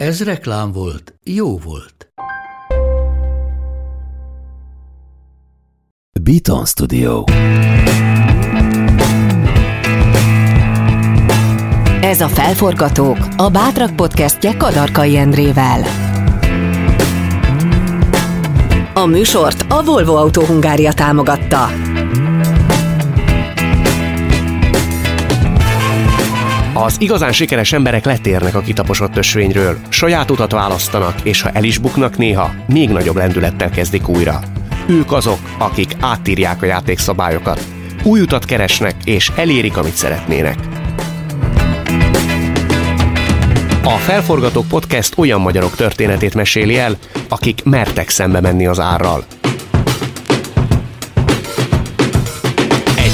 Ez reklám volt, jó volt. Beaton Studio. Ez a Felforgatók, a Bátrak podcastje Kadarkai Endrével. A műsort a Volvo Autó Hungária támogatta. Az igazán sikeres emberek letérnek a kitaposott ösvényről, saját utat választanak, és ha el is buknak néha, még nagyobb lendülettel kezdik újra. Ők azok, akik átírják a játékszabályokat, új utat keresnek, és elérik, amit szeretnének. A Felforgatók Podcast olyan magyarok történetét meséli el, akik mertek szembe menni az árral.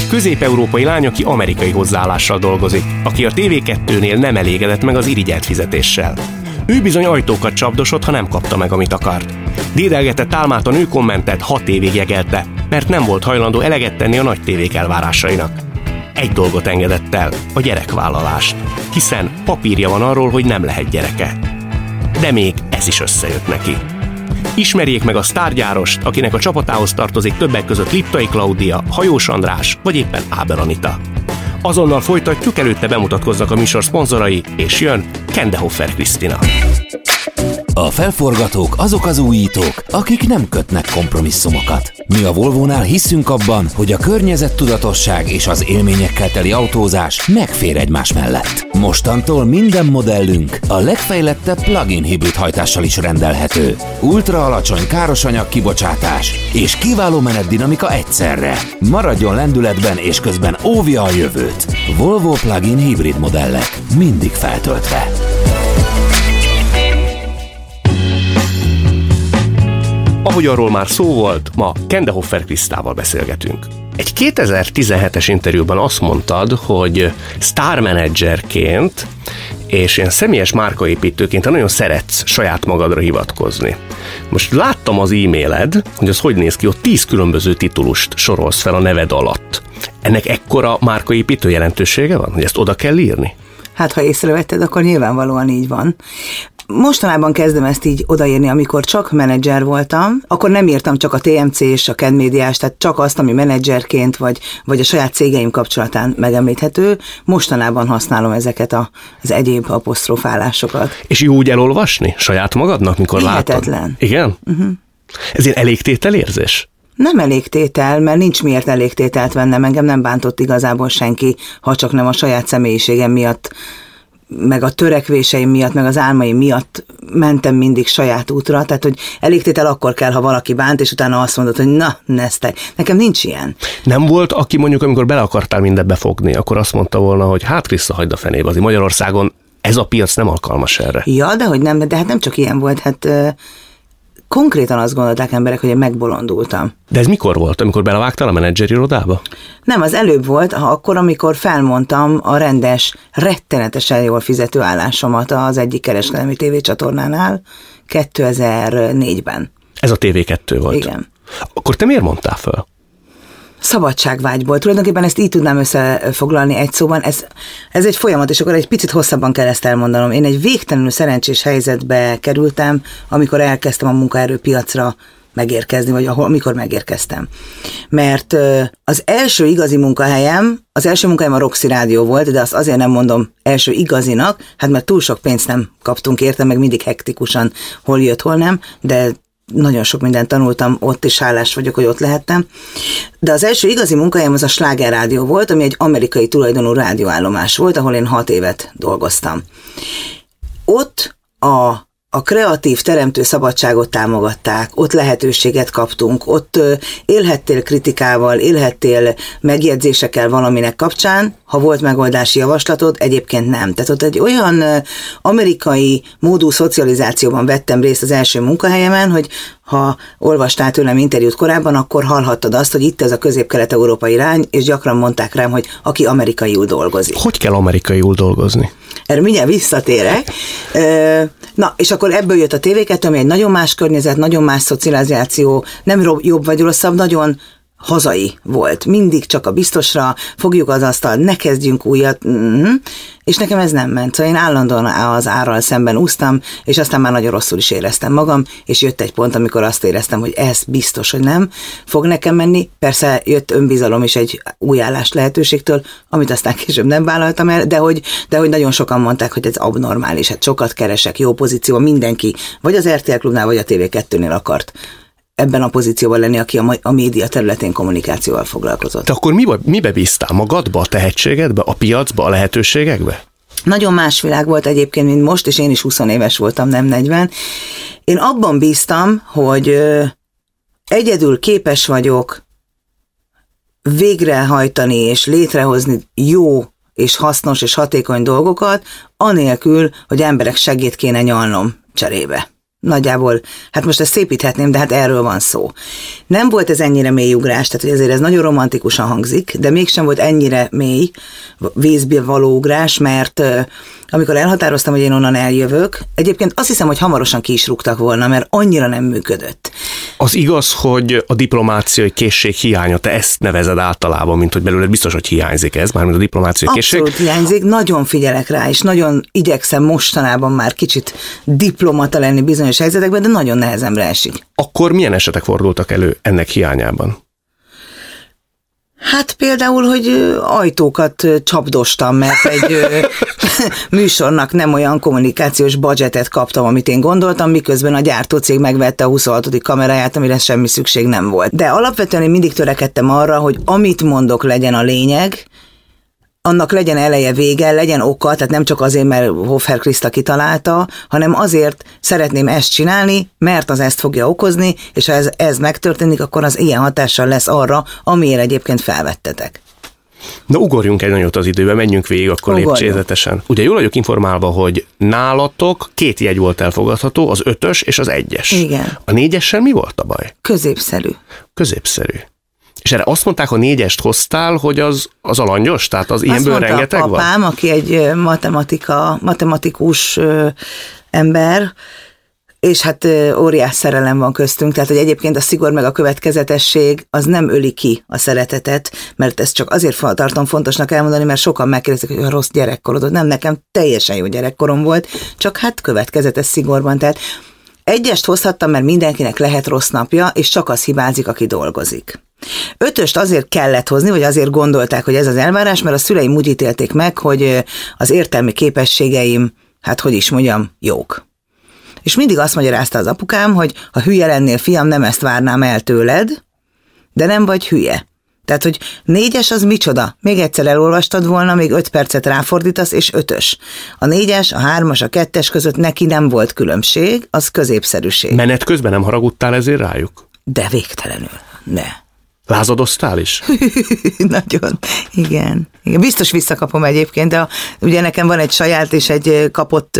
Közép-európai lány, aki amerikai hozzáállással dolgozik, aki a TV2-nél nem elégedett meg az irigyelt fizetéssel. Ő bizony ajtókat csapdosott, ha nem kapta meg, amit akart. Dédelgetett álmáton ő kommentet hat évig jegelte, mert nem volt hajlandó eleget tenni a nagy tévék elvárásainak. Egy dolgot engedett el, a gyerekvállalást, hiszen papírja van arról, hogy nem lehet gyereke. De még ez is összejött neki. Ismerjék meg a sztárgyárost, akinek a csapatához tartozik többek között Liptai Klaudia, Hajós András vagy éppen Ábel Anita. Azonnal folytatjuk, előtte bemutatkoznak a műsor szponzorai, és jön Kendehoffer Krisztina. A felforgatók azok az újítók, akik nem kötnek kompromisszumokat. Mi a Volvónál hiszünk abban, hogy a környezettudatosság és az élményekkel teli autózás megfér egymás mellett. Mostantól minden modellünk a legfejlettebb plug-in hibrid hajtással is rendelhető. Ultra alacsony károsanyag kibocsátás és kiváló menetdinamika egyszerre. Maradjon lendületben és közben óvja a jövőt. Volvo plug-in hibrid modellek. Mindig feltöltve. Ahogy arról már szó volt, ma Kendehoffer Krisztával beszélgetünk. Egy 2017-es interjúban azt mondtad, hogy sztármenedzserként és ilyen személyes márkaépítőként te nagyon szeretsz saját magadra hivatkozni. Most láttam az e-mailed, hogy az hogy néz ki, ott tíz különböző titulust sorolsz fel a neved alatt. Ennek ekkora márkaépítő jelentősége van, hogy ezt oda kell írni? Hát, ha észrevetted, akkor nyilvánvalóan így van. Mostanában kezdem ezt így odaírni, amikor csak menedzser voltam, akkor nem írtam csak a TMC és a Ken Médiás, tehát csak azt, ami menedzserként vagy, vagy a saját cégeim kapcsolatán megemlíthető. Mostanában használom ezeket a, az egyéb apostrofálásokat. És jó úgy elolvasni saját magadnak, mikor Hihetetlen. látod? Igen? Uh-huh. Ez ilyen elégtételérzés? Nem elégtétel, mert nincs miért elégtételt vennem, engem nem bántott igazából senki, ha csak nem a saját személyiségem miatt meg a törekvéseim miatt, meg az álmaim miatt mentem mindig saját útra, tehát hogy elégtétel akkor kell, ha valaki bánt, és utána azt mondod, hogy na, nesztek. Nekem nincs ilyen. Nem volt, aki mondjuk, amikor bele akartál mindebbe fogni, akkor azt mondta volna, hogy hát Kriszta, hagyd a fenébe, azért Magyarországon ez a piac nem alkalmas erre. Ja, de hogy nem, de hát nem csak ilyen volt, hát konkrétan azt gondolták emberek, hogy én megbolondultam. De ez mikor volt, amikor belevágtál a menedzseri irodába? Nem, az előbb volt, akkor, amikor felmondtam a rendes, rettenetesen jól fizető állásomat az egyik kereskedelmi tévécsatornánál 2004-ben. Ez a TV2 volt? Igen. Akkor te miért mondtál föl? Szabadságvágyból. Tulajdonképpen ezt így tudnám összefoglalni egy szóban. Ez, ez egy folyamat, és akkor egy picit hosszabban kell ezt elmondanom. Én egy végtelenül szerencsés helyzetbe kerültem, amikor elkezdtem a munkaerőpiacra megérkezni, vagy ahol, amikor megérkeztem. Mert az első igazi munkahelyem, az első munkahelyem a Roxy Rádió volt, de azt azért nem mondom első igazinak, hát mert túl sok pénzt nem kaptunk érte, meg mindig hektikusan hol jött, hol nem, de nagyon sok mindent tanultam, ott is hálás vagyok, hogy ott lehettem. De az első igazi munkahelyem az a Sláger Rádió volt, ami egy amerikai tulajdonú rádióállomás volt, ahol én hat évet dolgoztam. Ott a, a kreatív teremtő szabadságot támogatták, ott lehetőséget kaptunk, ott élhettél kritikával, élhettél megjegyzésekkel valaminek kapcsán, ha volt megoldási javaslatod, egyébként nem. Tehát ott egy olyan amerikai módú szocializációban vettem részt az első munkahelyemen, hogy ha olvastál tőlem interjút korábban, akkor hallhattad azt, hogy itt ez a közép-kelet-európai irány, és gyakran mondták rám, hogy aki amerikaiul dolgozik. Hogy kell amerikaiul dolgozni? Erről mindjárt visszatérek. Na, és akkor ebből jött a TV2, ami egy nagyon más környezet, nagyon más szocializáció, nem jobb vagy rosszabb, nagyon hazai volt. Mindig csak a biztosra, fogjuk az asztalt, ne kezdjünk újat, mm-hmm. és nekem ez nem ment. Szóval én állandóan az árral szemben úsztam, és aztán már nagyon rosszul is éreztem magam, és jött egy pont, amikor azt éreztem, hogy ez biztos, hogy nem fog nekem menni. Persze jött önbizalom is egy új állás lehetőségtől, amit aztán később nem vállaltam el, de hogy, de hogy nagyon sokan mondták, hogy ez abnormális, hát sokat keresek, jó pozíció, mindenki, vagy az RTL klubnál, vagy a TV2-nél akart ebben a pozícióban lenni, aki a, a média területén kommunikációval foglalkozott. Te akkor mibe, mibe bíztál? Magadba, a tehetségedbe, a piacba, a lehetőségekbe? Nagyon más világ volt egyébként, mint most, és én is 20 éves voltam, nem 40. Én abban bíztam, hogy egyedül képes vagyok végrehajtani és létrehozni jó és hasznos és hatékony dolgokat, anélkül, hogy emberek segít kéne nyalnom cserébe. Nagyjából, hát most ezt szépíthetném, de hát erről van szó. Nem volt ez ennyire mély ugrás, tehát hogy ezért ez nagyon romantikusan hangzik, de mégsem volt ennyire mély vízbe való ugrás, mert amikor elhatároztam, hogy én onnan eljövök, egyébként azt hiszem, hogy hamarosan ki is rúgtak volna, mert annyira nem működött. Az igaz, hogy a diplomáciai készség hiánya, te ezt nevezed általában, mint hogy belőle biztos, hogy hiányzik ez, mármint a diplomáciai készség. Abszolút hiányzik, nagyon figyelek rá, és nagyon igyekszem mostanában már kicsit diplomata lenni bizonyos helyzetekben, de nagyon nehezemre esik. Akkor milyen esetek fordultak elő ennek hiányában? Hát például, hogy ajtókat csapdostam, mert egy műsornak nem olyan kommunikációs budgetet kaptam, amit én gondoltam, miközben a gyártócég megvette a 26. kameráját, amire semmi szükség nem volt. De alapvetően én mindig törekedtem arra, hogy amit mondok legyen a lényeg, annak legyen eleje, vége, legyen oka, tehát nem csak azért, mert Hoffer Krista kitalálta, hanem azért szeretném ezt csinálni, mert az ezt fogja okozni, és ha ez, ez megtörténik, akkor az ilyen hatással lesz arra, amiért egyébként felvettetek. Na ugorjunk egy nagyot az időbe, menjünk végig akkor Ugorjunk. lépcsőzetesen. Ugye jól vagyok informálva, hogy nálatok két jegy volt elfogadható, az ötös és az egyes. Igen. A négyessel mi volt a baj? Középszerű. Középszerű. És erre azt mondták, ha négyest hoztál, hogy az, az alangyos? Tehát az ilyenből azt rengeteg apám, van? apám, aki egy matematika, matematikus ember, és hát óriás szerelem van köztünk, tehát hogy egyébként a szigor meg a következetesség az nem öli ki a szeretetet, mert ezt csak azért tartom fontosnak elmondani, mert sokan megkérdezik, hogy a rossz gyerekkorod, nem, nekem teljesen jó gyerekkorom volt, csak hát következetes szigorban, tehát egyest hozhattam, mert mindenkinek lehet rossz napja, és csak az hibázik, aki dolgozik. Ötöst azért kellett hozni, vagy azért gondolták, hogy ez az elvárás, mert a szüleim úgy ítélték meg, hogy az értelmi képességeim, hát hogy is mondjam, jók. És mindig azt magyarázta az apukám, hogy ha hülye lennél, fiam, nem ezt várnám el tőled, de nem vagy hülye. Tehát, hogy négyes az micsoda? Még egyszer elolvastad volna, még öt percet ráfordítasz, és ötös. A négyes, a hármas, a kettes között neki nem volt különbség, az középszerűség. Menet közben nem haragudtál ezért rájuk? De végtelenül, ne. Lázadoztál is? Nagyon, igen. igen. Biztos visszakapom egyébként, de ugye nekem van egy saját és egy kapott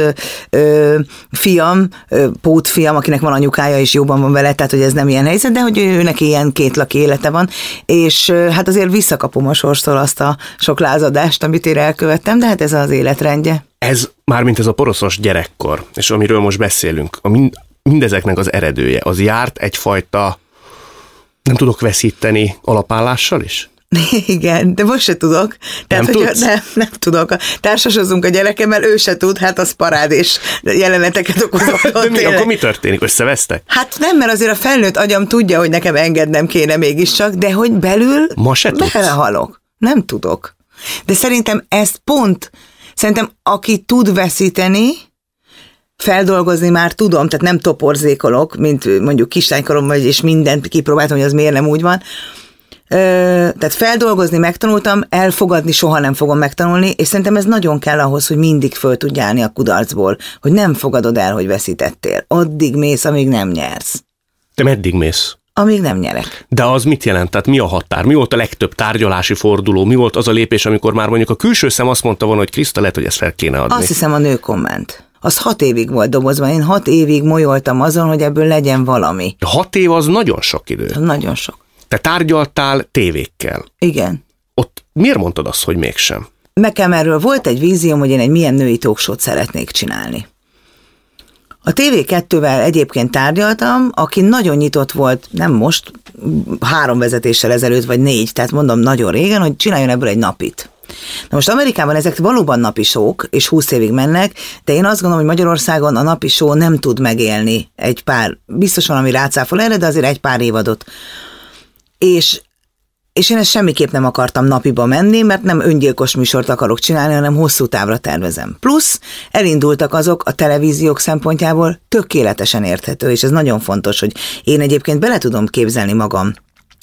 ö, fiam, ö, pótfiam, akinek van anyukája, és jóban van vele, tehát hogy ez nem ilyen helyzet, de hogy őnek ilyen két laki élete van, és ö, hát azért visszakapom a sorstól azt a sok lázadást, amit én elkövettem, de hát ez az életrendje. Ez már mint ez a poroszos gyerekkor, és amiről most beszélünk, a mind, mindezeknek az eredője, az járt egyfajta nem tudok veszíteni alapállással is? Igen, de most se tudok. Tehát, nem hogy Nem, nem tudok. Társasozunk a gyerekemmel, ő se tud, hát az parád és jeleneteket okozok. de mi, akkor mi történik? Összevesztek? Hát nem, mert azért a felnőtt agyam tudja, hogy nekem engednem kéne mégiscsak, de hogy belül Ma se belehalok. Nem tudok. De szerintem ez pont, szerintem aki tud veszíteni, feldolgozni már tudom, tehát nem toporzékolok, mint mondjuk kislánykorom vagy, és mindent kipróbáltam, hogy az miért nem úgy van, tehát feldolgozni megtanultam, elfogadni soha nem fogom megtanulni, és szerintem ez nagyon kell ahhoz, hogy mindig föl tudj állni a kudarcból, hogy nem fogadod el, hogy veszítettél. Addig mész, amíg nem nyersz. Te meddig mész? Amíg nem nyerek. De az mit jelent? Tehát mi a határ? Mi volt a legtöbb tárgyalási forduló? Mi volt az a lépés, amikor már mondjuk a külső szem azt mondta volna, hogy Kriszta, lehet, hogy ezt fel kéne adni? Azt hiszem a nő komment. Az hat évig volt dobozban. Én hat évig molyoltam azon, hogy ebből legyen valami. Hat év az nagyon sok idő. Nagyon sok. Te tárgyaltál tévékkel. Igen. Ott miért mondtad azt, hogy mégsem? Nekem erről volt egy vízióm, hogy én egy milyen női talkshow szeretnék csinálni. A TV2-vel egyébként tárgyaltam, aki nagyon nyitott volt, nem most, három vezetéssel ezelőtt, vagy négy, tehát mondom nagyon régen, hogy csináljon ebből egy napit. Na most Amerikában ezek valóban napi sók, és 20 évig mennek, de én azt gondolom, hogy Magyarországon a napi só nem tud megélni egy pár, biztos valami rácáfol erre, de azért egy pár évadot. És és én ezt semmiképp nem akartam napiba menni, mert nem öngyilkos műsort akarok csinálni, hanem hosszú távra tervezem. Plusz elindultak azok a televíziók szempontjából tökéletesen érthető, és ez nagyon fontos, hogy én egyébként bele tudom képzelni magam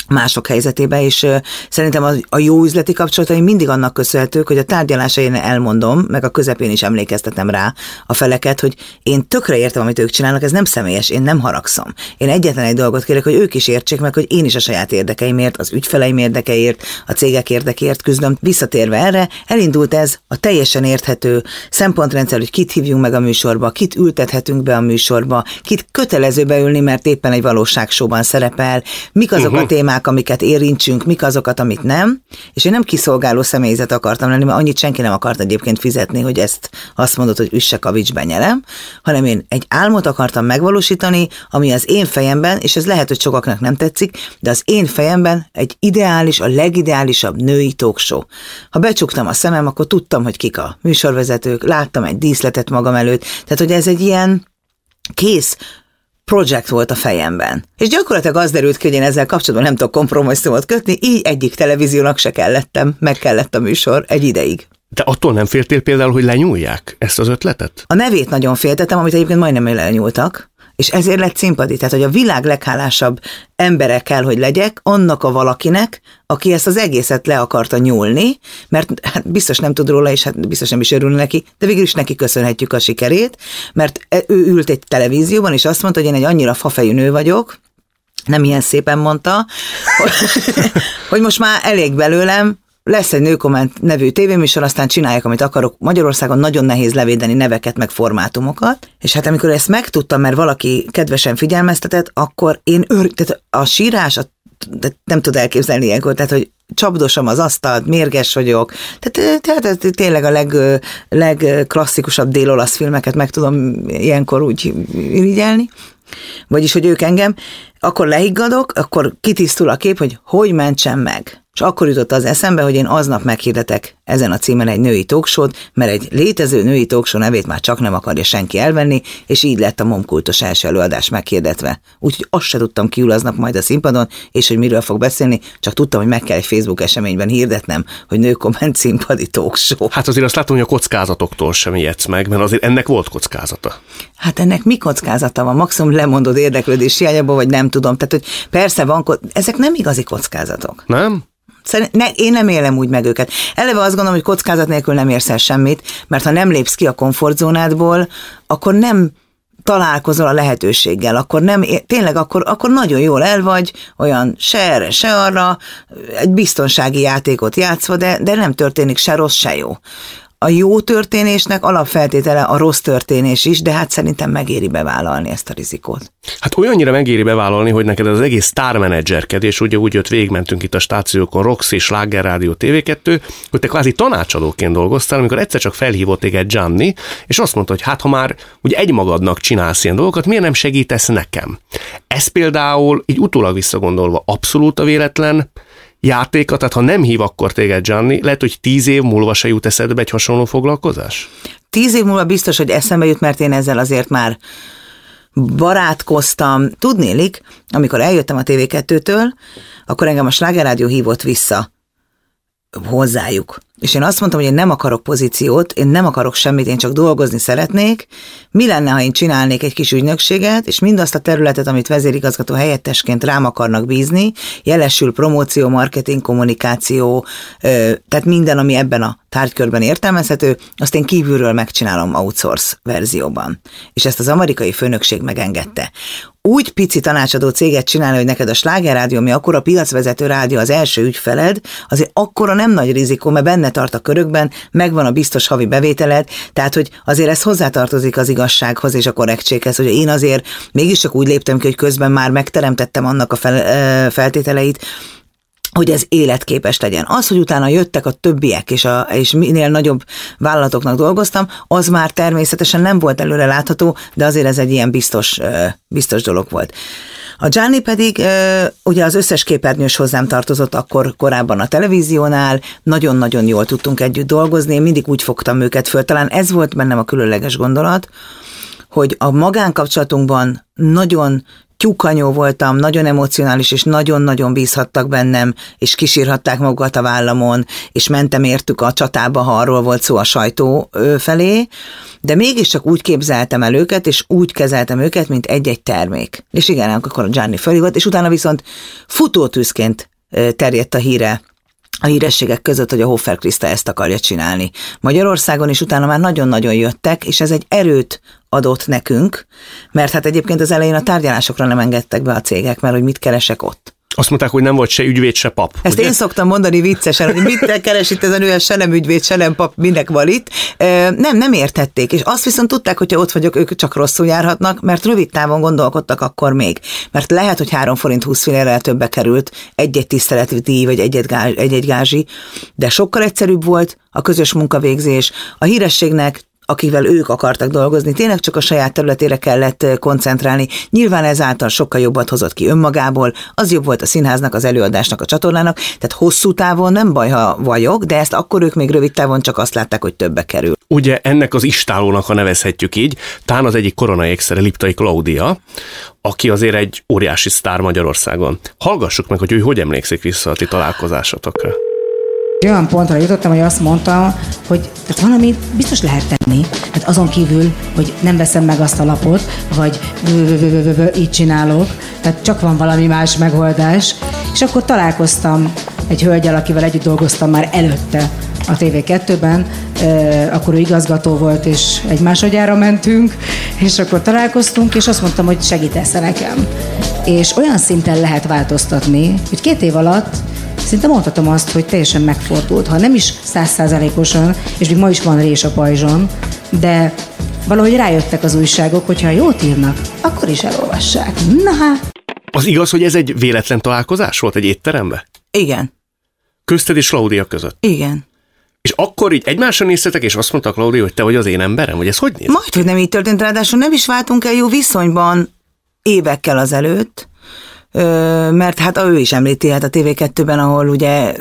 mások helyzetébe, és szerintem a, jó üzleti kapcsolatai mindig annak köszönhetők, hogy a tárgyalásain elmondom, meg a közepén is emlékeztetem rá a feleket, hogy én tökre értem, amit ők csinálnak, ez nem személyes, én nem haragszom. Én egyetlen egy dolgot kérek, hogy ők is értsék meg, hogy én is a saját érdekeimért, az ügyfeleim érdekeért, a cégek érdekeért küzdöm. Visszatérve erre, elindult ez a teljesen érthető szempontrendszer, hogy kit hívjunk meg a műsorba, kit ültethetünk be a műsorba, kit kötelező beülni, mert éppen egy valóságsóban szerepel, mik azok uh-huh. a témák, témák, amiket érintsünk, mik azokat, amit nem, és én nem kiszolgáló személyzet akartam lenni, mert annyit senki nem akart egyébként fizetni, hogy ezt azt mondod, hogy üsse kavicsbe nyelem, hanem én egy álmot akartam megvalósítani, ami az én fejemben, és ez lehet, hogy sokaknak nem tetszik, de az én fejemben egy ideális, a legideálisabb női talkshow. Ha becsuktam a szemem, akkor tudtam, hogy kik a műsorvezetők, láttam egy díszletet magam előtt, tehát hogy ez egy ilyen kész projekt volt a fejemben. És gyakorlatilag az derült ki, hogy én ezzel kapcsolatban nem tudok kompromisszumot kötni, így egyik televíziónak se kellettem, meg kellett a műsor egy ideig. De attól nem féltél például, hogy lenyúlják ezt az ötletet? A nevét nagyon féltettem, amit egyébként majdnem lenyúltak, és ezért lett szimpati. Tehát, hogy a világ leghálásabb embere kell, hogy legyek, annak a valakinek, aki ezt az egészet le akarta nyúlni, mert hát biztos nem tud róla, és hát biztos nem is örül neki, de végül is neki köszönhetjük a sikerét, mert e, ő ült egy televízióban, és azt mondta, hogy én egy annyira fafejű nő vagyok, nem ilyen szépen mondta, hogy most már elég belőlem, lesz egy Nőkomment nevű tévéműsor, aztán csinálják, amit akarok. Magyarországon nagyon nehéz levédeni neveket, meg formátumokat. És hát amikor ezt megtudtam, mert valaki kedvesen figyelmeztetett, akkor én ör, tehát a sírás, a, nem tud elképzelni ilyenkor, tehát hogy csapdosom az asztalt, mérges vagyok. Tehát, tehát tényleg a leg, legklasszikusabb dél-olasz filmeket meg tudom ilyenkor úgy irigyelni. Vagyis, hogy ők engem, akkor lehiggadok, akkor kitisztul a kép, hogy hogy mentsem meg. És akkor jutott az eszembe, hogy én aznap meghirdetek ezen a címen egy női talkshow mert egy létező női talkshow nevét már csak nem akarja senki elvenni, és így lett a momkultos első előadás meghirdetve. Úgyhogy azt se tudtam kiül aznap majd a színpadon, és hogy miről fog beszélni, csak tudtam, hogy meg kell egy Facebook eseményben hirdetnem, hogy nő komment színpadi talkshow. Hát azért azt látom, hogy a kockázatoktól sem ijedsz meg, mert azért ennek volt kockázata. Hát ennek mi kockázata van? Maximum lemondod érdeklődés hiányába, vagy nem tudom. Tehát, hogy persze van, ezek nem igazi kockázatok. Nem? Szerint, ne, én nem élem úgy meg őket. Eleve azt gondolom, hogy kockázat nélkül nem érsz el semmit, mert ha nem lépsz ki a komfortzónádból, akkor nem találkozol a lehetőséggel, akkor nem, tényleg akkor, akkor nagyon jól el vagy, olyan se erre, se arra, egy biztonsági játékot játszva, de, de nem történik se rossz, se jó a jó történésnek alapfeltétele a rossz történés is, de hát szerintem megéri bevállalni ezt a rizikót. Hát olyannyira megéri bevállalni, hogy neked az egész sztármenedzserkedés, ugye úgy jött végigmentünk itt a stációkon, Roxy, Sláger Rádió TV2, hogy te kvázi tanácsadóként dolgoztál, amikor egyszer csak felhívott téged Gianni, és azt mondta, hogy hát ha már ugye egymagadnak csinálsz ilyen dolgokat, miért nem segítesz nekem? Ez például így utólag visszagondolva abszolút a véletlen, játéka, tehát ha nem hív akkor téged Gianni, lehet, hogy tíz év múlva se jut eszedbe egy hasonló foglalkozás? Tíz év múlva biztos, hogy eszembe jut, mert én ezzel azért már barátkoztam. Tudnélik, amikor eljöttem a TV2-től, akkor engem a Sláger hívott vissza hozzájuk. És én azt mondtam, hogy én nem akarok pozíciót, én nem akarok semmit, én csak dolgozni szeretnék. Mi lenne, ha én csinálnék egy kis ügynökséget, és mindazt a területet, amit vezérigazgató helyettesként rám akarnak bízni, jelesül promóció, marketing, kommunikáció, tehát minden, ami ebben a tárgykörben értelmezhető, azt én kívülről megcsinálom outsource verzióban. És ezt az amerikai főnökség megengedte úgy pici tanácsadó céget csinálni, hogy neked a slágerrádió, ami akkor a piacvezető rádió az első ügyfeled, azért akkora nem nagy rizikó, mert benne tart a körökben, megvan a biztos havi bevételed, tehát hogy azért ez hozzátartozik az igazsághoz és a korrektséghez, hogy én azért mégiscsak úgy léptem ki, hogy közben már megteremtettem annak a fel, feltételeit, hogy ez életképes legyen. Az, hogy utána jöttek a többiek, és, a, és minél nagyobb vállalatoknak dolgoztam, az már természetesen nem volt előre látható, de azért ez egy ilyen biztos, biztos dolog volt. A Gianni pedig ugye az összes képernyős hozzám tartozott akkor korábban a televíziónál, nagyon-nagyon jól tudtunk együtt dolgozni, én mindig úgy fogtam őket föl, talán ez volt bennem a különleges gondolat, hogy a magánkapcsolatunkban nagyon tyúkanyó voltam, nagyon emocionális, és nagyon-nagyon bízhattak bennem, és kisírhatták magukat a vállamon, és mentem értük a csatába, ha arról volt szó a sajtó felé, de mégiscsak úgy képzeltem el őket, és úgy kezeltem őket, mint egy-egy termék. És igen, akkor a Gianni fölhívott, és utána viszont futótűzként terjedt a híre a hírességek között, hogy a Hofer Krista ezt akarja csinálni. Magyarországon is utána már nagyon-nagyon jöttek, és ez egy erőt adott nekünk, mert hát egyébként az elején a tárgyalásokra nem engedtek be a cégek, mert hogy mit keresek ott. Azt mondták, hogy nem volt se ügyvéd, se pap. Ezt ugye? én szoktam mondani viccesen, hogy mit keres itt ez a nő, se nem ügyvéd, se nem pap, minek van itt. Nem, nem értették, és azt viszont tudták, hogyha ott vagyok, ők csak rosszul járhatnak, mert rövid távon gondolkodtak akkor még. Mert lehet, hogy 3 forint 20 fillérrel többe került egy-egy tiszteleti díj, vagy egy-egy, egy-egy gázsi, de sokkal egyszerűbb volt a közös munkavégzés. A hírességnek akivel ők akartak dolgozni, tényleg csak a saját területére kellett koncentrálni. Nyilván ezáltal sokkal jobbat hozott ki önmagából, az jobb volt a színháznak, az előadásnak, a csatornának, tehát hosszú távon nem baj, ha vagyok, de ezt akkor ők még rövid távon csak azt látták, hogy többe kerül. Ugye ennek az istálónak, ha nevezhetjük így, talán az egyik korona ékszere Liptai Klaudia, aki azért egy óriási sztár Magyarországon. Hallgassuk meg, hogy ő hogy emlékszik vissza a ti találkozásotokra olyan pontra jutottam, hogy azt mondtam, hogy tehát valami biztos lehet tenni. Hát azon kívül, hogy nem veszem meg azt a lapot, vagy így csinálok, tehát csak van valami más megoldás. És akkor találkoztam egy hölgyel, akivel együtt dolgoztam már előtte a TV2-ben, akkor ő igazgató volt, és egy másodjára mentünk, és akkor találkoztunk, és azt mondtam, hogy segítesz nekem. És olyan szinten lehet változtatni, hogy két év alatt Szinte mondhatom azt, hogy teljesen megfordult, ha nem is százszázalékosan, és még ma is van rés a pajzson, de valahogy rájöttek az újságok, hogy ha jót írnak, akkor is elolvassák. Na hát. Az igaz, hogy ez egy véletlen találkozás volt egy étterembe? Igen. Közted és Claudia között? Igen. És akkor így egymásra néztetek, és azt mondta Claudia, hogy te vagy az én emberem, vagy ez hogy néz? Majd, hogy nem így történt, ráadásul nem is váltunk el jó viszonyban évekkel azelőtt, mert hát ő is említi, hát a TV2-ben, ahol ugye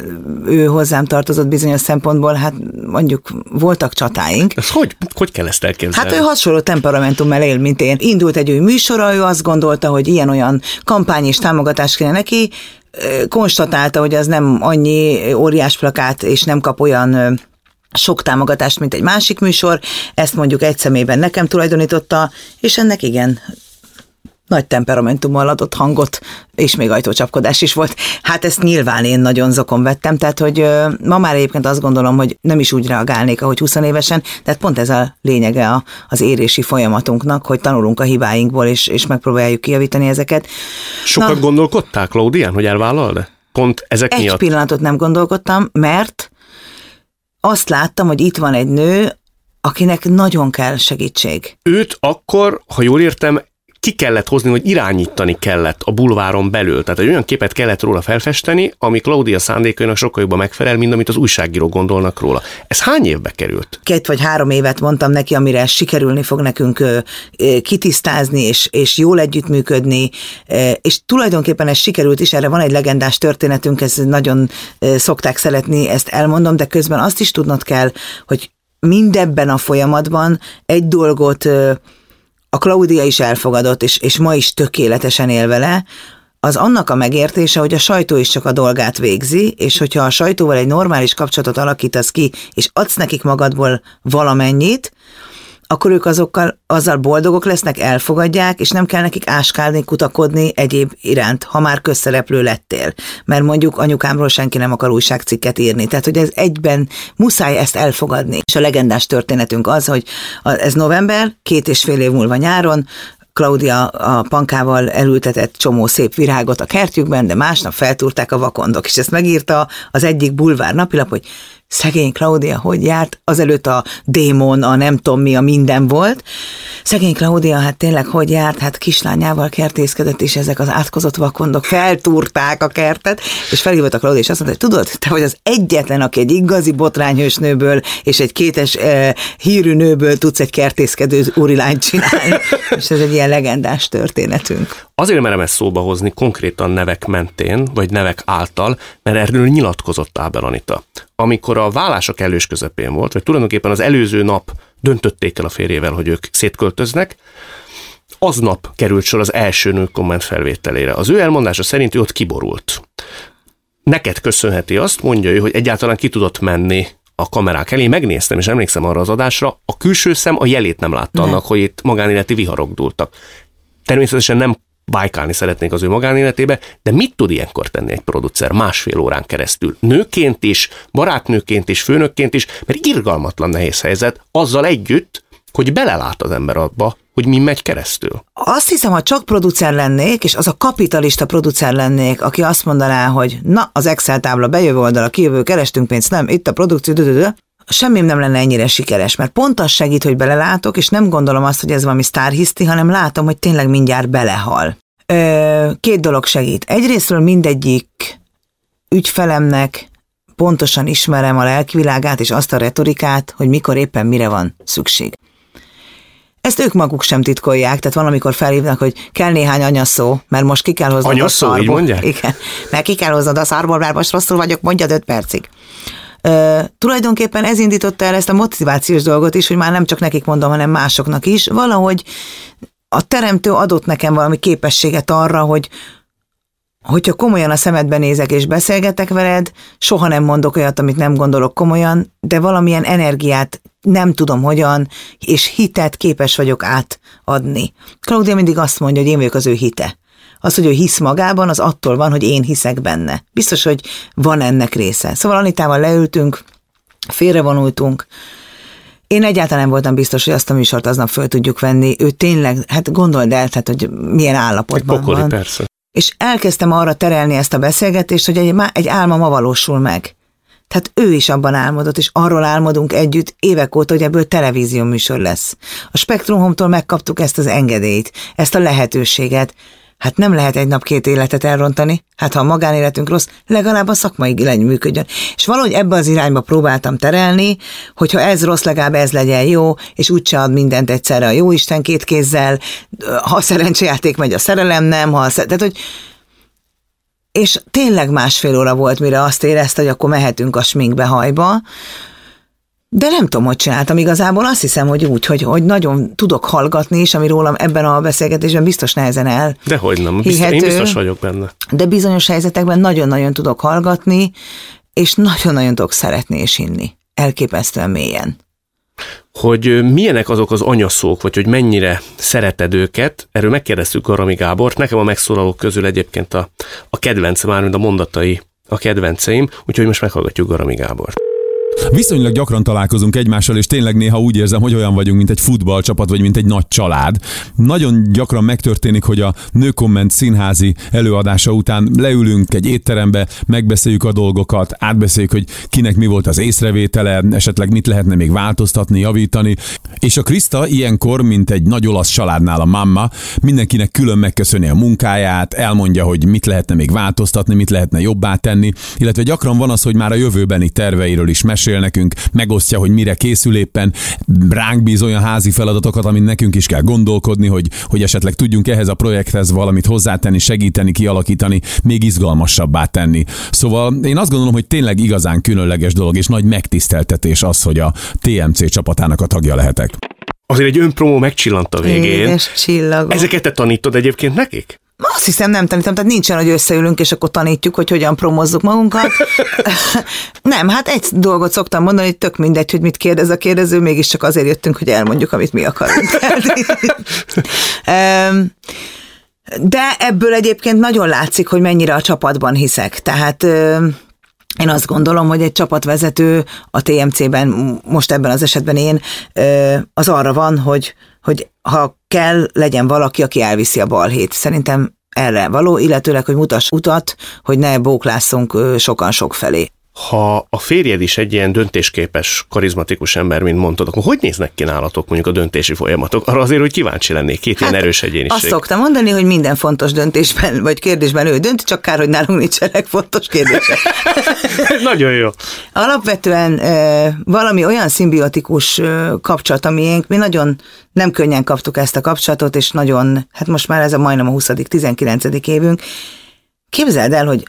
ő hozzám tartozott bizonyos szempontból, hát mondjuk voltak csatáink. Ez hogy, hogy kell ezt elképzelni? Hát ő hasonló temperamentummal él, mint én. Indult egy új műsora, ő azt gondolta, hogy ilyen-olyan kampány és támogatás kéne neki, konstatálta, hogy az nem annyi óriás plakát, és nem kap olyan sok támogatást, mint egy másik műsor, ezt mondjuk egy szemében nekem tulajdonította, és ennek igen, nagy temperamentummal adott hangot, és még ajtócsapkodás is volt. Hát ezt nyilván én nagyon zokon vettem, tehát hogy ma már egyébként azt gondolom, hogy nem is úgy reagálnék, ahogy 20 évesen, tehát pont ez a lényege a, az érési folyamatunknak, hogy tanulunk a hibáinkból, és, és megpróbáljuk kijavítani ezeket. Sokat Na, gondolkodták, Claudián, hogy elvállal Pont ezek egy miatt? Egy pillanatot nem gondolkodtam, mert azt láttam, hogy itt van egy nő, akinek nagyon kell segítség. Őt akkor, ha jól értem, ki kellett hozni, hogy irányítani kellett a bulváron belül. Tehát egy olyan képet kellett róla felfesteni, ami Claudia szándékainak sokkal jobban megfelel, mint amit az újságírók gondolnak róla. Ez hány évbe került? Két vagy három évet mondtam neki, amire sikerülni fog nekünk kitisztázni, és, és jól együttműködni, és tulajdonképpen ez sikerült is, erre van egy legendás történetünk, ez nagyon szokták szeretni, ezt elmondom, de közben azt is tudnod kell, hogy mindebben a folyamatban egy dolgot a Claudia is elfogadott, és, és ma is tökéletesen él vele, az annak a megértése, hogy a sajtó is csak a dolgát végzi, és hogyha a sajtóval egy normális kapcsolatot alakítasz ki, és adsz nekik magadból valamennyit, akkor ők azokkal, azzal boldogok lesznek, elfogadják, és nem kell nekik áskálni, kutakodni egyéb iránt, ha már közszereplő lettél. Mert mondjuk anyukámról senki nem akar újságcikket írni. Tehát, hogy ez egyben muszáj ezt elfogadni. És a legendás történetünk az, hogy ez november, két és fél év múlva nyáron, Claudia a pankával elültetett csomó szép virágot a kertjükben, de másnap feltúrták a vakondok, és ezt megírta az egyik bulvár napilap, hogy Szegény Claudia, hogy járt? Azelőtt a démon, a nem tudom mi, a minden volt. Szegény Claudia, hát tényleg hogy járt? Hát kislányával kertészkedett, és ezek az átkozott vakondok feltúrták a kertet, és felhívott a Claudia, és azt mondta, hogy tudod, te vagy az egyetlen, aki egy igazi botrányhős nőből, és egy kétes e, hírű nőből tudsz egy kertészkedő úrilányt csinálni. és ez egy ilyen legendás történetünk. Azért merem ezt szóba hozni konkrétan nevek mentén, vagy nevek által, mert erről nyilatkozott Ábel Anita. Amikor a vállások elős közepén volt, vagy tulajdonképpen az előző nap döntötték el a férjével, hogy ők szétköltöznek, aznap került sor az első nő komment felvételére. Az ő elmondása szerint ő ott kiborult. Neked köszönheti azt, mondja ő, hogy egyáltalán ki tudott menni a kamerák elé, megnéztem, és emlékszem arra az adásra, a külső szem a jelét nem látta ne. annak, hogy itt magánéleti viharok dúltak. Természetesen nem bájkálni szeretnék az ő magánéletébe, de mit tud ilyenkor tenni egy producer másfél órán keresztül? Nőként is, barátnőként is, főnökként is, mert irgalmatlan nehéz helyzet, azzal együtt, hogy belelát az ember abba, hogy mi megy keresztül. Azt hiszem, ha csak producer lennék, és az a kapitalista producer lennék, aki azt mondaná, hogy na, az Excel tábla bejövő oldala, kijövő, kerestünk pénzt, nem, itt a produkció, semmim nem lenne ennyire sikeres, mert pont az segít, hogy belelátok, és nem gondolom azt, hogy ez valami sztárhiszti, hanem látom, hogy tényleg mindjárt belehal. Ö, két dolog segít. Egyrésztről mindegyik ügyfelemnek pontosan ismerem a lelkivilágát és azt a retorikát, hogy mikor éppen mire van szükség. Ezt ők maguk sem titkolják, tehát van, amikor felhívnak, hogy kell néhány anyaszó, mert most ki kell hoznod anyaszó, a szarból. így mondják? Igen, mert ki kell hoznod a szarból, mert most rosszul vagyok, mondjad öt percig. Uh, tulajdonképpen ez indította el ezt a motivációs dolgot is, hogy már nem csak nekik mondom, hanem másoknak is. Valahogy a teremtő adott nekem valami képességet arra, hogy hogyha komolyan a szemedbe nézek és beszélgetek veled, soha nem mondok olyat, amit nem gondolok komolyan, de valamilyen energiát nem tudom hogyan, és hitet képes vagyok átadni. Claudia mindig azt mondja, hogy én vagyok az ő hite. Az, hogy ő hisz magában, az attól van, hogy én hiszek benne. Biztos, hogy van ennek része. Szóval Anitával leültünk, félrevonultunk, én egyáltalán nem voltam biztos, hogy azt a műsort aznap föl tudjuk venni. Ő tényleg, hát gondold el, tehát, hogy milyen állapotban Pokoli, van. persze. És elkezdtem arra terelni ezt a beszélgetést, hogy egy, egy álma ma valósul meg. Tehát ő is abban álmodott, és arról álmodunk együtt évek óta, hogy ebből televízió műsor lesz. A Spektrum Home-tól megkaptuk ezt az engedélyt, ezt a lehetőséget, Hát nem lehet egy nap két életet elrontani, hát ha a magánéletünk rossz, legalább a szakmai legy működjön. És valahogy ebbe az irányba próbáltam terelni, hogyha ez rossz, legalább ez legyen jó, és úgyse ad mindent egyszerre a jó két kézzel, ha szerencsejáték megy, a szerelem nem, ha a szer- tehát, hogy és tényleg másfél óra volt, mire azt érezte, hogy akkor mehetünk a sminkbe hajba, de nem tudom, hogy csináltam igazából. Azt hiszem, hogy úgy, hogy, hogy nagyon tudok hallgatni, és ami rólam ebben a beszélgetésben biztos nehezen el. De hogy nem, biztos, én biztos vagyok benne. De bizonyos helyzetekben nagyon-nagyon tudok hallgatni, és nagyon-nagyon tudok szeretni és hinni. Elképesztően mélyen. Hogy milyenek azok az anyaszók, vagy hogy mennyire szereted őket, erről megkérdeztük Garami Gábort. Nekem a megszólalók közül egyébként a, a kedvencem, már mint a mondatai a kedvenceim, úgyhogy most meghallgatjuk Garami Gábort. Viszonylag gyakran találkozunk egymással, és tényleg néha úgy érzem, hogy olyan vagyunk, mint egy futballcsapat, vagy mint egy nagy család. Nagyon gyakran megtörténik, hogy a nőkomment színházi előadása után leülünk egy étterembe, megbeszéljük a dolgokat, átbeszéljük, hogy kinek mi volt az észrevétele, esetleg mit lehetne még változtatni, javítani. És a Krista ilyenkor, mint egy nagy olasz családnál a mamma, mindenkinek külön megköszöni a munkáját, elmondja, hogy mit lehetne még változtatni, mit lehetne jobbá tenni, illetve gyakran van az, hogy már a jövőbeni terveiről is mesél, mesél nekünk, megosztja, hogy mire készül éppen, ránk bíz olyan házi feladatokat, amit nekünk is kell gondolkodni, hogy, hogy esetleg tudjunk ehhez a projekthez valamit hozzátenni, segíteni, kialakítani, még izgalmasabbá tenni. Szóval én azt gondolom, hogy tényleg igazán különleges dolog, és nagy megtiszteltetés az, hogy a TMC csapatának a tagja lehetek. Azért egy önpromó megcsillant a végén. Édes csillagok. Ezeket te tanítod egyébként nekik? Azt hiszem nem tanítom, tehát nincsen, hogy összeülünk, és akkor tanítjuk, hogy hogyan promozzuk magunkat. nem, hát egy dolgot szoktam mondani, hogy tök mindegy, hogy mit kérdez a kérdező, mégiscsak azért jöttünk, hogy elmondjuk, amit mi akarunk. De ebből egyébként nagyon látszik, hogy mennyire a csapatban hiszek. Tehát én azt gondolom, hogy egy csapatvezető a TMC-ben, most ebben az esetben én, az arra van, hogy, hogy ha kell, legyen valaki, aki elviszi a balhét. Szerintem erre való, illetőleg, hogy mutass utat, hogy ne bóklásszunk sokan sok felé ha a férjed is egy ilyen döntésképes, karizmatikus ember, mint mondtad, akkor hogy néznek ki nálatok mondjuk a döntési folyamatok? Arra azért, hogy kíváncsi lennék, két hát, ilyen erős egyéniség. Azt szoktam mondani, hogy minden fontos döntésben, vagy kérdésben ő dönt, csak kár, hogy nálunk nincsenek fontos kérdések. Nagyon jó. Alapvetően valami olyan szimbiotikus kapcsolat, amiénk, mi nagyon nem könnyen kaptuk ezt a kapcsolatot, és nagyon, hát most már ez a majdnem a 20 19 évünk, Képzeld el, hogy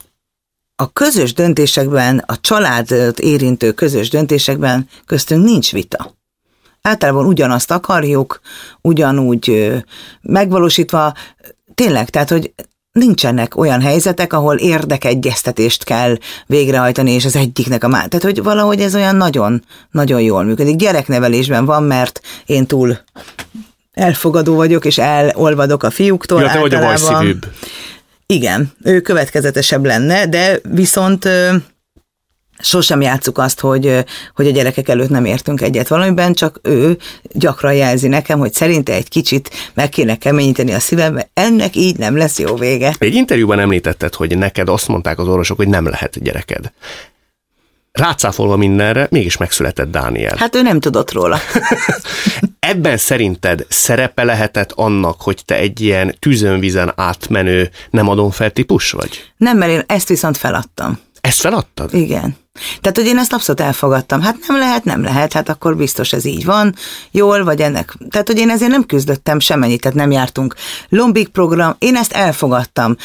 a közös döntésekben, a családot érintő közös döntésekben köztünk nincs vita. Általában ugyanazt akarjuk, ugyanúgy megvalósítva, tényleg, tehát, hogy nincsenek olyan helyzetek, ahol érdekegyeztetést kell végrehajtani, és az egyiknek a már. Tehát, hogy valahogy ez olyan nagyon, nagyon jól működik. Gyereknevelésben van, mert én túl elfogadó vagyok, és elolvadok a fiúktól. Ja, te vagy a bajszívűbb. Igen, ő következetesebb lenne, de viszont sosem játsszuk azt, hogy, hogy a gyerekek előtt nem értünk egyet valamiben, csak ő gyakran jelzi nekem, hogy szerinte egy kicsit meg kéne keményíteni a szívembe, ennek így nem lesz jó vége. Egy interjúban említetted, hogy neked azt mondták az orvosok, hogy nem lehet gyereked. Rácáfolva mindenre, mégis megszületett Dániel. Hát ő nem tudott róla. Ebben szerinted szerepe lehetett annak, hogy te egy ilyen tűzönvizen átmenő nem adom fel típus vagy? Nem, mert én ezt viszont feladtam. Ezt feladtad? Igen. Tehát, hogy én ezt abszolút elfogadtam. Hát nem lehet, nem lehet, hát akkor biztos ez így van, jól, vagy ennek. Tehát, hogy én ezért nem küzdöttem semmennyit, tehát nem jártunk lombik program, én ezt elfogadtam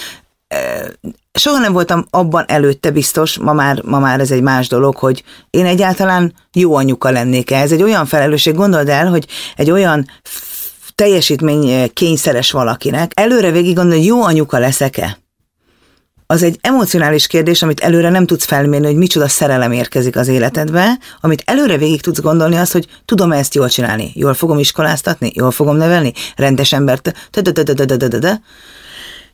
soha nem voltam abban előtte biztos, ma már, ma már ez egy más dolog, hogy én egyáltalán jó anyuka lennék -e. Ez egy olyan felelősség, gondold el, hogy egy olyan teljesítmény kényszeres valakinek, előre végig gondolni, jó anyuka leszek-e? Az egy emocionális kérdés, amit előre nem tudsz felmérni, hogy micsoda szerelem érkezik az életedbe, amit előre végig tudsz gondolni az, hogy tudom ezt jól csinálni, jól fogom iskoláztatni, jól fogom nevelni, rendes embert,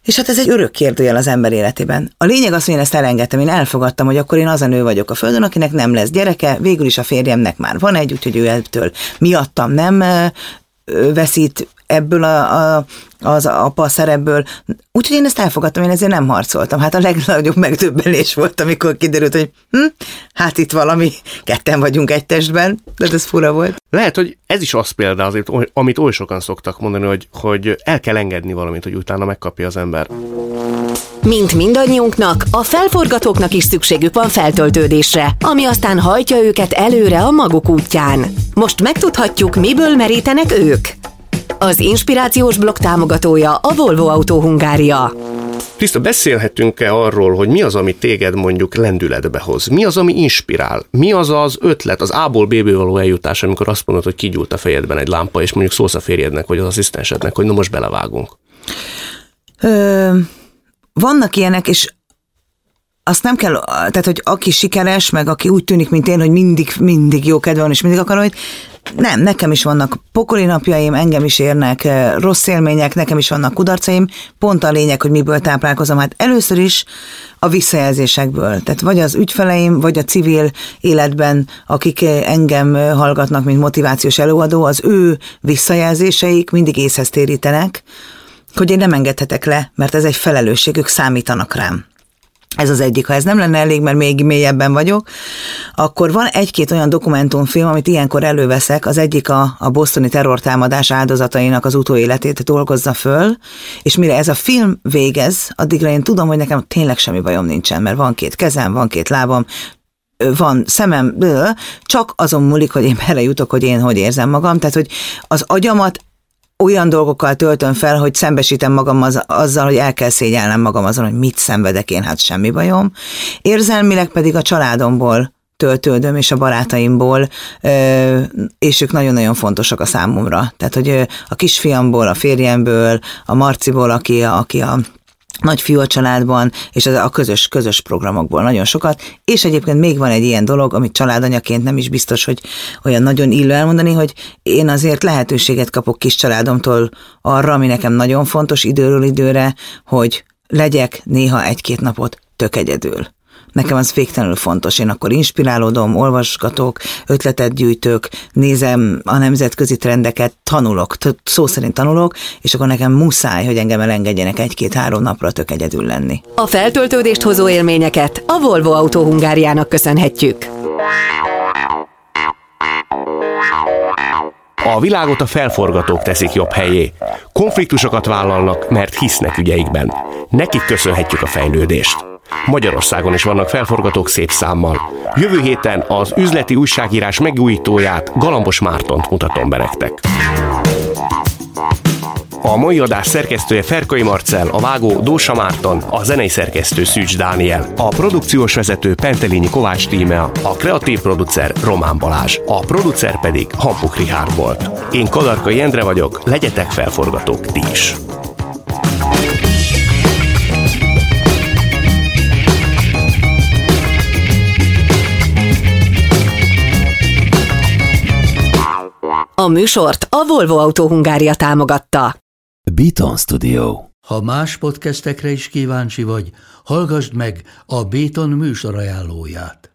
és hát ez egy örök kérdőjel az ember életében. A lényeg az, hogy én ezt elengedtem, én elfogadtam, hogy akkor én az a nő vagyok a földön, akinek nem lesz gyereke, végül is a férjemnek már van egy, úgyhogy ő ettől miattam nem veszít ebből a, a, az apa szerepből. Úgyhogy én ezt elfogadtam, én ezért nem harcoltam. Hát a legnagyobb megdöbbenés volt, amikor kiderült, hogy hm, hát itt valami, ketten vagyunk egy testben, de ez fura volt. Lehet, hogy ez is az példa azért, amit oly sokan szoktak mondani, hogy, hogy el kell engedni valamit, hogy utána megkapja az ember. Mint mindannyiunknak, a felforgatóknak is szükségük van feltöltődésre, ami aztán hajtja őket előre a maguk útján. Most megtudhatjuk, miből merítenek ők. Az inspirációs blog támogatója a Volvo Autó Hungária. Krista, beszélhetünk-e arról, hogy mi az, ami téged mondjuk lendületbe hoz? Mi az, ami inspirál? Mi az az ötlet, az A-ból B-ből való eljutás, amikor azt mondod, hogy kigyúlt a fejedben egy lámpa, és mondjuk szólsz a férjednek, vagy az asszisztensednek, hogy na most belevágunk? Ö, vannak ilyenek, és azt nem kell, tehát, hogy aki sikeres, meg aki úgy tűnik, mint én, hogy mindig, mindig jó kedve van, és mindig akar, hogy nem, nekem is vannak pokoli napjaim, engem is érnek eh, rossz élmények, nekem is vannak kudarcaim, pont a lényeg, hogy miből táplálkozom. Hát először is a visszajelzésekből, tehát vagy az ügyfeleim, vagy a civil életben, akik eh, engem eh, hallgatnak, mint motivációs előadó, az ő visszajelzéseik mindig észhez térítenek, hogy én nem engedhetek le, mert ez egy felelősség, ők számítanak rám. Ez az egyik. Ha ez nem lenne elég, mert még mélyebben vagyok, akkor van egy-két olyan dokumentumfilm, amit ilyenkor előveszek. Az egyik a, a bosztoni terrortámadás áldozatainak az utóéletét dolgozza föl, és mire ez a film végez, addigra én tudom, hogy nekem tényleg semmi bajom nincsen, mert van két kezem, van két lábam, van szemem, csak azon múlik, hogy én jutok, hogy én hogy érzem magam. Tehát, hogy az agyamat olyan dolgokkal töltöm fel, hogy szembesítem magam az, azzal, hogy el kell szégyelnem magam azon, hogy mit szenvedek én, hát semmi bajom. Érzelmileg pedig a családomból töltődöm, és a barátaimból, és ők nagyon-nagyon fontosak a számomra. Tehát, hogy a kisfiamból, a férjemből, a Marciból, aki, aki a nagy fiú a családban, és az a közös, közös programokból nagyon sokat, és egyébként még van egy ilyen dolog, amit családanyaként nem is biztos, hogy olyan nagyon illő elmondani, hogy én azért lehetőséget kapok kis családomtól arra, ami nekem nagyon fontos időről időre, hogy legyek néha egy-két napot tök egyedül. Nekem az végtelenül fontos. Én akkor inspirálódom, olvasgatok, ötletet gyűjtök, nézem a nemzetközi trendeket, tanulok, szó szerint tanulok, és akkor nekem muszáj, hogy engem elengedjenek egy-két-három napra tök egyedül lenni. A feltöltődést hozó élményeket a Volvo Autó Hungáriának köszönhetjük. A világot a felforgatók teszik jobb helyé. Konfliktusokat vállalnak, mert hisznek ügyeikben. Nekik köszönhetjük a fejlődést. Magyarországon is vannak felforgatók szép számmal. Jövő héten az üzleti újságírás megújítóját, Galambos Mártont mutatom be nektek. A mai adás szerkesztője Ferkai Marcel, a vágó Dósa Márton, a zenei szerkesztő Szűcs Dániel, a produkciós vezető Pentelényi Kovács Tímea, a kreatív producer Román Balázs, a producer pedig Hampuk Rihárd volt. Én Kadarkai Endre vagyok, legyetek felforgatók ti is! A műsort a Volvo Autó Hungária támogatta. Beaton Studio. Ha más podcastekre is kíváncsi vagy, hallgassd meg a Béton műsor ajánlóját.